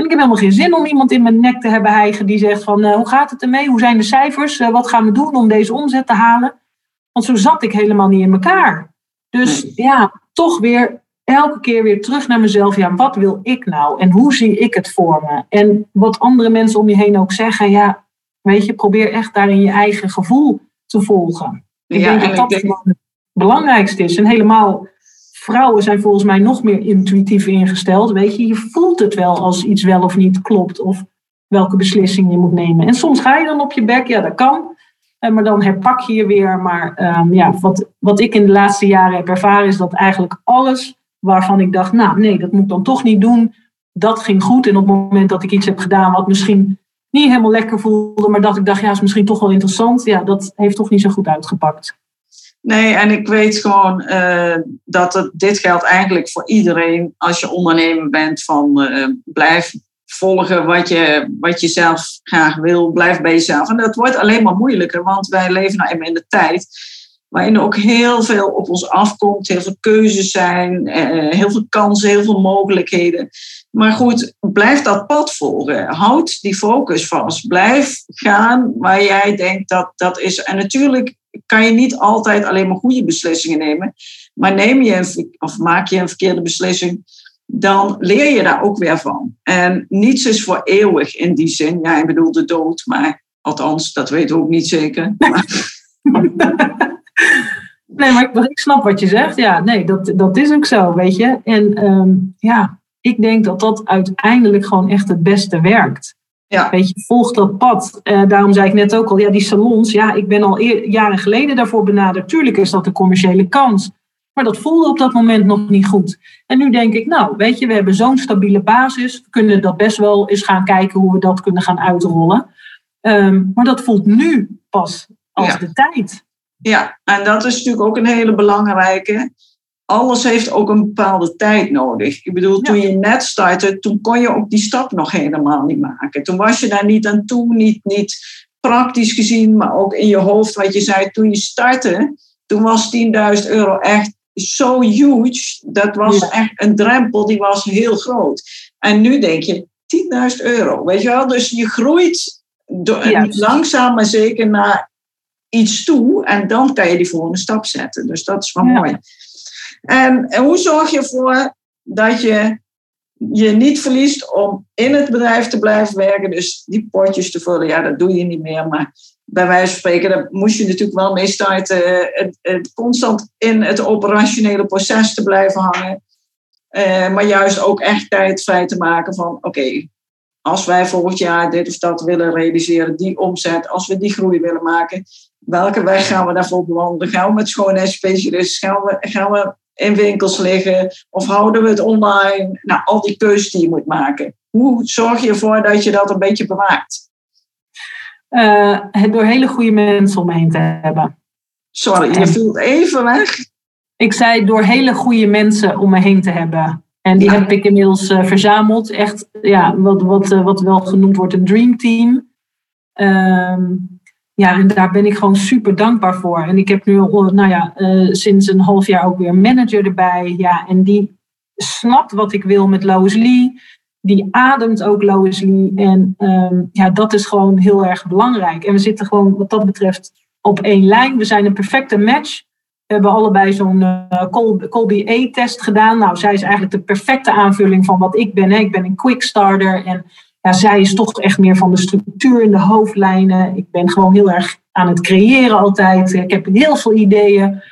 En ik heb helemaal geen zin om iemand in mijn nek te hebben hijgen die zegt van uh, hoe gaat het ermee? Hoe zijn de cijfers? Uh, wat gaan we doen om deze omzet te halen? Want zo zat ik helemaal niet in elkaar. Dus nee. ja, toch weer elke keer weer terug naar mezelf. Ja, wat wil ik nou? En hoe zie ik het voor me? En wat andere mensen om je heen ook zeggen. Ja, weet je, probeer echt daarin je eigen gevoel te volgen. Ik ja, denk dat dat denk... het belangrijkste is. En helemaal vrouwen zijn volgens mij nog meer intuïtief ingesteld. Weet je, je voelt het wel als iets wel of niet klopt. Of welke beslissing je moet nemen. En soms ga je dan op je bek, ja, dat kan. Maar dan herpak je je weer. Maar um, ja, wat, wat ik in de laatste jaren heb ervaren, is dat eigenlijk alles waarvan ik dacht, nou nee, dat moet ik dan toch niet doen. Dat ging goed. En op het moment dat ik iets heb gedaan wat misschien niet helemaal lekker voelde, maar dat ik dacht, ja, is misschien toch wel interessant. Ja, dat heeft toch niet zo goed uitgepakt. Nee, en ik weet gewoon uh, dat het, dit geldt eigenlijk voor iedereen als je ondernemer bent van uh, blijf volgen wat je, wat je zelf graag wil, blijf bij jezelf. En dat wordt alleen maar moeilijker, want wij leven nou in de tijd waarin er ook heel veel op ons afkomt, heel veel keuzes zijn, uh, heel veel kansen, heel veel mogelijkheden. Maar goed, blijf dat pad volgen. Houd die focus vast. Blijf gaan waar jij denkt dat dat is. En natuurlijk kan je niet altijd alleen maar goede beslissingen nemen. Maar neem je een, of maak je een verkeerde beslissing, dan leer je daar ook weer van. En niets is voor eeuwig in die zin. Ja, ik bedoel de dood, maar althans, dat weten we ook niet zeker. Nee, maar ik, ik, snap wat je zegt. Ja, nee, dat, dat is ook zo, weet je. En ehm, ja, ik denk dat dat uiteindelijk gewoon echt het beste werkt. Ja. Weet je, volg dat pad. Uh, daarom zei ik net ook al, ja, die salons, ja, ik ben al jaren geleden daarvoor benaderd. Tuurlijk is dat een commerciële kans. Maar dat voelde op dat moment nog niet goed. En nu denk ik, nou, weet je, we hebben zo'n stabiele basis. We kunnen dat best wel eens gaan kijken hoe we dat kunnen gaan uitrollen. Ehm, maar dat voelt nu pas als de tijd. Ja, en dat is natuurlijk ook een hele belangrijke. Alles heeft ook een bepaalde tijd nodig. Ik bedoel, toen je net startte, toen kon je ook die stap nog helemaal niet maken. Toen was je daar niet aan toe, niet, niet praktisch gezien, maar ook in je hoofd. Wat je zei, toen je startte, toen was 10.000 euro echt zo huge. Dat was echt een drempel, die was heel groot. En nu denk je, 10.000 euro, weet je wel? Dus je groeit door, langzaam maar zeker naar iets toe. En dan kan je die volgende stap zetten. Dus dat is wel mooi. En, hoe zorg je ervoor dat je je niet verliest om in het bedrijf te blijven werken? Dus die potjes te vullen, ja, dat doe je niet meer. Maar bij wijze van spreken, daar moest je natuurlijk wel mee starten. Het, het constant in het operationele proces te blijven hangen. Uh, maar juist ook echt tijd vrij te maken van, oké, als wij volgend jaar dit of dat willen realiseren, die omzet, als we die groei willen maken, welke weg gaan we daarvoor bewandelen? Gaan we met schoonheidsspecialisten? Gaan we, gaan we in winkels liggen? Of houden we het online? Nou, al die keuzes die je moet maken. Hoe zorg je ervoor dat je dat een beetje bewaakt? Uh, door hele goede mensen om me heen te hebben. Sorry, je voelt even weg. Ik zei door hele goede mensen om me heen te hebben. En die heb ik inmiddels uh, verzameld. Echt, ja, wat, wat, uh, wat wel genoemd wordt een dream team. Um, ja, en daar ben ik gewoon super dankbaar voor. En ik heb nu, nou ja, uh, sinds een half jaar ook weer een manager erbij. Ja, en die snapt wat ik wil met Lois Lee. Die ademt ook Lois Lee. En um, ja, dat is gewoon heel erg belangrijk. En we zitten gewoon wat dat betreft op één lijn. We zijn een perfecte match. We hebben allebei zo'n uh, Colby A-test gedaan. Nou, zij is eigenlijk de perfecte aanvulling van wat ik ben. Hè. Ik ben een quick starter en ja, zij is toch echt meer van de structuur in de hoofdlijnen. Ik ben gewoon heel erg aan het creëren altijd. Ik heb heel veel ideeën.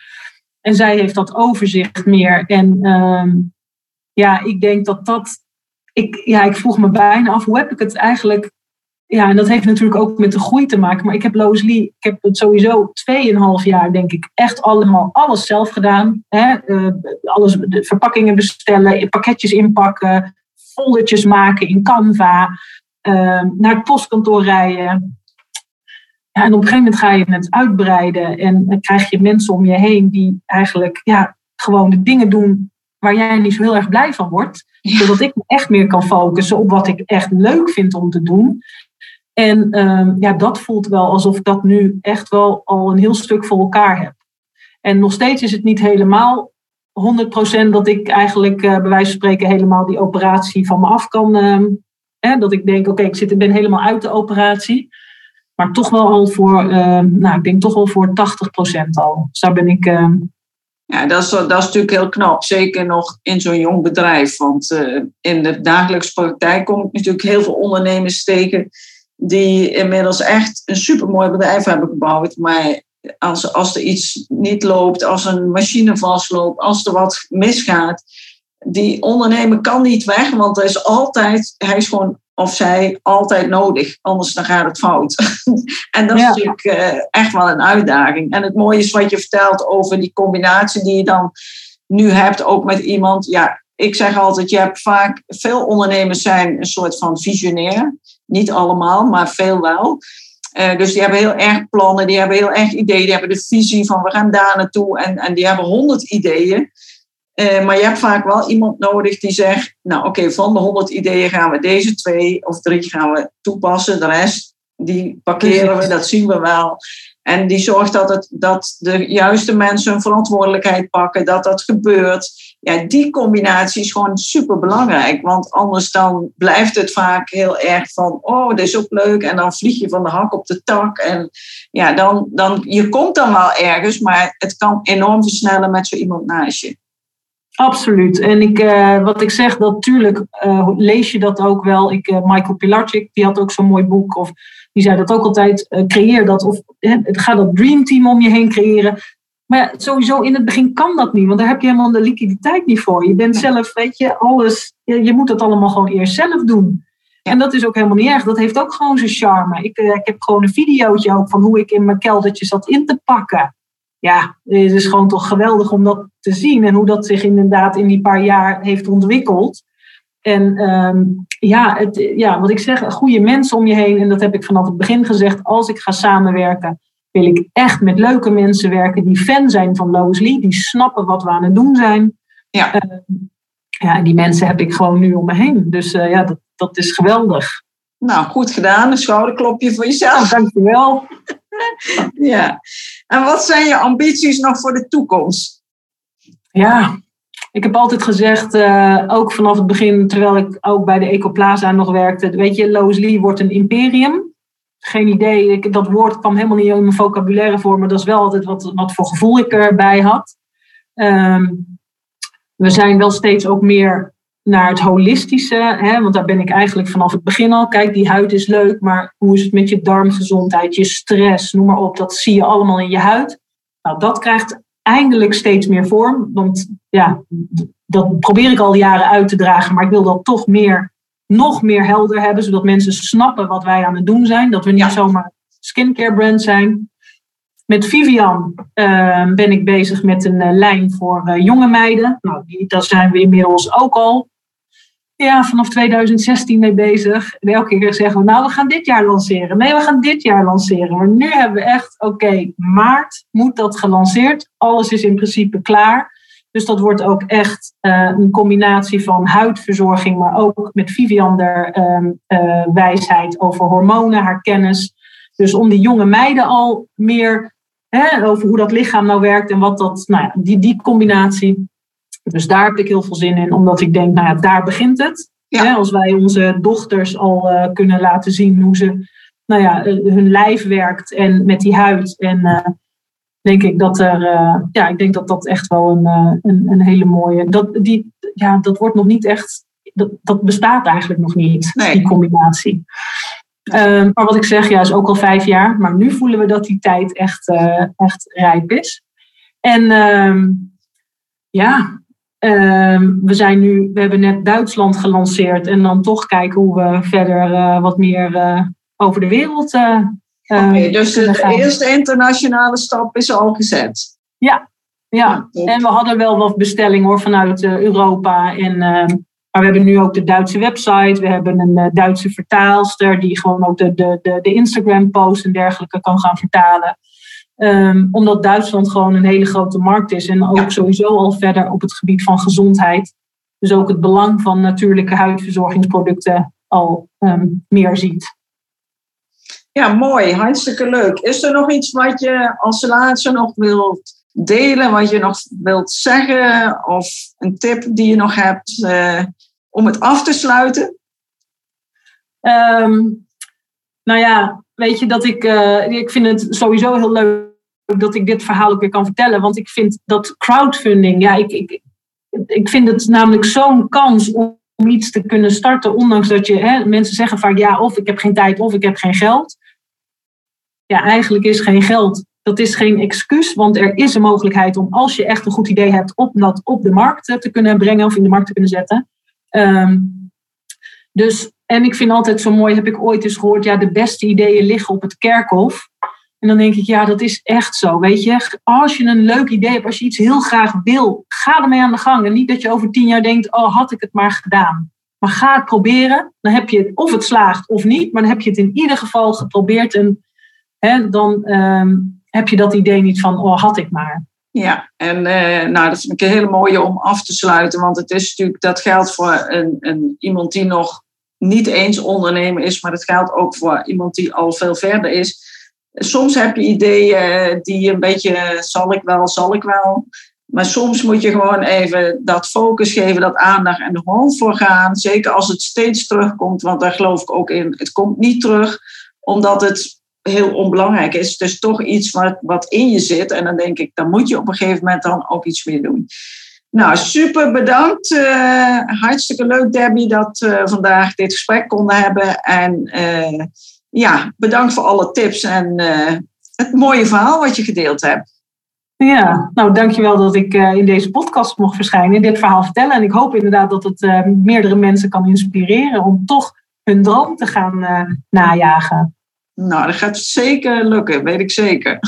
En zij heeft dat overzicht meer. En uh, ja, ik denk dat dat. Ik, ja, ik vroeg me bijna af, hoe heb ik het eigenlijk ja, en dat heeft natuurlijk ook met de groei te maken. Maar ik heb Lois Lee, ik heb het sowieso tweeënhalf jaar, denk ik, echt allemaal alles zelf gedaan. Hè? Uh, alles, de verpakkingen bestellen, pakketjes inpakken, foldertjes maken in Canva, uh, naar het postkantoor rijden. Ja, en op een gegeven moment ga je het uitbreiden en dan krijg je mensen om je heen die eigenlijk ja, gewoon de dingen doen waar jij niet zo heel erg blij van wordt. Zodat ik me echt meer kan focussen op wat ik echt leuk vind om te doen. En uh, ja, dat voelt wel alsof ik dat nu echt wel al een heel stuk voor elkaar heb. En nog steeds is het niet helemaal 100% dat ik eigenlijk uh, bij wijze van spreken helemaal die operatie van me af kan. Uh, dat ik denk, oké, ik zit, ben helemaal uit de operatie. Maar toch wel al voor, uh, nou, ik denk toch wel voor 80% al. Dus daar ben ik. Ehm, ja, dat is, dat is natuurlijk heel knap. Zeker nog in zo'n jong bedrijf. Want eh, in de dagelijkse praktijk kom ik natuurlijk heel veel ondernemers tegen. die inmiddels echt een supermooi bedrijf hebben gebouwd. Maar als, als er iets niet loopt, als een machine vastloopt, als er wat misgaat, die ondernemer kan niet weg, want hij is altijd, hij is gewoon of zij altijd nodig, anders dan gaat het fout. en dat is natuurlijk uh, echt wel een uitdaging. En het mooie is wat je vertelt over die combinatie die je dan nu hebt, ook met iemand. Ja, ik zeg altijd, je hebt vaak, veel ondernemers zijn een soort van visionair. Niet allemaal, maar veel wel. Uh, dus die hebben heel erg plannen, die hebben heel erg ideeën, die hebben de visie van we gaan daar naartoe en, en die hebben honderd ideeën. Uh, maar je hebt vaak wel iemand nodig die zegt, nou oké, van de honderd ideeën gaan we deze twee of drie gaan we toepassen. De rest, die parkeren we, dat zien we wel. En die zorgt dat, het, dat de juiste mensen hun verantwoordelijkheid pakken, dat dat gebeurt ja, die combinatie is gewoon super belangrijk. Want anders dan blijft het vaak heel erg van, oh, dit is ook leuk. En dan vlieg je van de hak op de tak. En ja, dan, dan, je komt dan wel ergens, maar het kan enorm versnellen met zo iemand naast je. Absoluut. En ik, uh, wat ik zeg, natuurlijk uh, lees je dat ook wel. Ik, uh, Michael Pilarczyk, die had ook zo'n mooi boek. Of die zei dat ook altijd. creëer dat. Of ga dat dreamteam om je heen creëren. Maar ja, sowieso in het begin kan dat niet. Want daar heb je helemaal de liquiditeit niet voor. Je bent zelf, weet je, alles. Je, je moet het allemaal gewoon eerst zelf doen. En dat is ook helemaal niet erg. Dat heeft ook gewoon zijn charme. Ik, ik heb gewoon een videootje ook van hoe ik in mijn keldertje zat in te pakken ja, het is gewoon toch geweldig om dat te zien en hoe dat zich inderdaad in die paar jaar heeft ontwikkeld. En ehm, ja, het, ja, wat ik zeg, goede mensen om je heen. En dat heb ik vanaf het begin gezegd. Als ik ga samenwerken, wil ik echt met leuke mensen werken die fan zijn van Lois Lee. Die snappen wat we aan het doen zijn. Ja. Uh, ja, en die mensen heb ik gewoon nu om me heen. Dus uh, ja, dat, dat is geweldig. Nou, goed gedaan. Een schouderklopje voor jezelf. Nou, dankjewel. ja. En wat zijn je ambities nog voor de toekomst? Ja, ik heb altijd gezegd, uh, ook vanaf het begin, terwijl ik ook bij de Ecoplaza nog werkte, weet je, Lois Lee wordt een imperium. Geen idee, ik, dat woord kwam helemaal niet in mijn vocabulaire voor, maar dat is wel altijd wat, wat voor gevoel ik erbij had. Um, we zijn wel steeds ook meer naar het holistische, hè, want daar ben ik eigenlijk vanaf het begin al. Kijk, die huid is leuk, maar hoe is het met je darmgezondheid, je stress, noem maar op, dat zie je allemaal in je huid. Nou, dat krijgt eindelijk steeds meer vorm, want ja, dat probeer ik al jaren uit te dragen, maar ik wil dat toch meer, nog meer helder hebben, zodat mensen snappen wat wij aan het doen zijn, dat we niet zomaar skincare brand zijn. Met Vivian uh, ben ik bezig met een uh, lijn voor uh, jonge meiden. Nou, die, daar zijn we inmiddels ook al ja, vanaf 2016 mee bezig. En elke keer zeggen we, nou, we gaan dit jaar lanceren. Nee, we gaan dit jaar lanceren. Maar nu hebben we echt, oké, maart moet dat gelanceerd. Alles is in principe klaar. Dus dat wordt ook echt uh, een combinatie van huidverzorging, maar ook met Vivian uh, wijsheid over hormonen, haar kennis. Dus om die jonge meiden al meer hè, over hoe dat lichaam nou werkt en wat dat, nou ja, die, die combinatie. Dus daar heb ik heel veel zin in, omdat ik denk, nou ja, daar begint het. Ja. als wij onze dochters al uh, kunnen laten zien hoe ze, nou ja, eh, hun lijf werkt en met die huid. En denk ik dat er, ja, ik denk dat dat echt wel een, een, een, hele mooie, dat, die, ja, dat wordt nog niet echt, dat, dat bestaat eigenlijk nog niet, nee. die combinatie. Um, maar wat ik zeg, ja, is ook al vijf jaar. Maar nu voelen we dat die tijd echt, echt rijp is. En um, ja, Ehm, we, zijn nu, we hebben net Duitsland gelanceerd en dan toch kijken hoe we verder uh, wat meer over de wereld. Okay, dus de eerste internationale stap is al gezet. Ja, ja. en we hadden wel wat bestellingen hoor, vanuit Europa. En, ehm, maar we hebben nu ook de Duitse website. We hebben een Duitse vertaalster die gewoon ook de, de, de, de Instagram-posts en dergelijke kan gaan vertalen. Um, omdat Duitsland gewoon een hele grote markt is en ook sowieso al verder op het gebied van gezondheid. Dus ook het belang van natuurlijke huidverzorgingsproducten al um, meer ziet. Ja, mooi. Hartstikke leuk. Is er nog iets wat je als laatste nog wilt delen, wat je nog wilt zeggen? Of een tip die je nog hebt uh, om het af te sluiten? Um, nou ja, weet je dat ik, uh, ik vind het sowieso heel leuk dat ik dit verhaal ook weer kan vertellen. Want ik vind dat crowdfunding, ja, ik, ik, ik vind het namelijk zo'n kans om, iets te kunnen starten. Ondanks dat je, hè, mensen zeggen vaak ja, of ik heb geen tijd of ik heb geen geld. Ja, eigenlijk is geen geld. Dat is geen excuus, want er is een mogelijkheid om, als je echt een goed idee hebt, op dat op de markt te kunnen brengen of in de markt te kunnen zetten. Um, dus, en ik vind altijd zo mooi, heb ik ooit eens gehoord, ja, de beste ideeën liggen op het kerkhof. En dan denk ik, ja, dat is echt zo. Weet je, als je een leuk idee hebt, als je iets heel graag wil, ga ermee aan de gang. En niet dat je over tien jaar denkt, oh, had ik het maar gedaan. Maar ga het proberen. Dan heb je of het slaagt of niet, maar dan heb je het in ieder geval geprobeerd. En dan um, heb je dat idee niet van, oh, had ik maar. Ja, en uh, nou, dat vind ik een hele mooie om af te sluiten. Want het is natuurlijk, dat geldt voor een, een, iemand die nog niet eens ondernemer is, maar het geldt ook voor iemand die al veel verder is soms heb je ideeën die een beetje, zal ik wel, zal ik wel. Maar soms moet je gewoon even dat focus geven, dat aandacht en er gewoon voor gaan. Zeker als het steeds terugkomt, want daar geloof ik ook in. Het komt niet terug omdat het heel onbelangrijk is. Het is toch iets wat, wat in je zit. En dan denk ik, dan moet je op een gegeven moment dan ook iets meer doen. Nou, super bedankt. Uh, hartstikke leuk, Debbie, dat we vandaag dit gesprek konden hebben. En uh, ja, bedankt voor alle tips en het mooie verhaal wat je gedeeld hebt. Ja, nou dankjewel dat ik in deze podcast mocht verschijnen, in dit verhaal vertellen. En ik hoop inderdaad dat het meerdere mensen kan inspireren om toch hun droom te gaan najagen. Nou, dat gaat zeker lukken, weet ik zeker.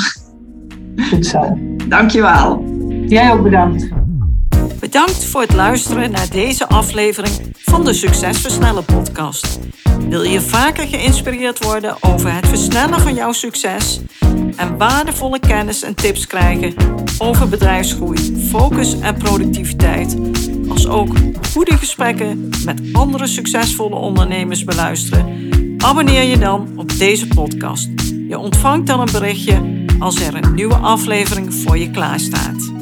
Goed zo. Dankjewel. Jij ook bedankt. Bedankt voor het luisteren naar deze aflevering van de Succesversnellen podcast. Wil je vaker geïnspireerd worden over het versnellen van jouw succes en waardevolle kennis en tips krijgen over bedrijfsgroei, focus en productiviteit, als ook goede gesprekken met andere succesvolle ondernemers beluisteren? Abonneer je dan op deze podcast. Je ontvangt dan een berichtje als er een nieuwe aflevering voor je klaar staat.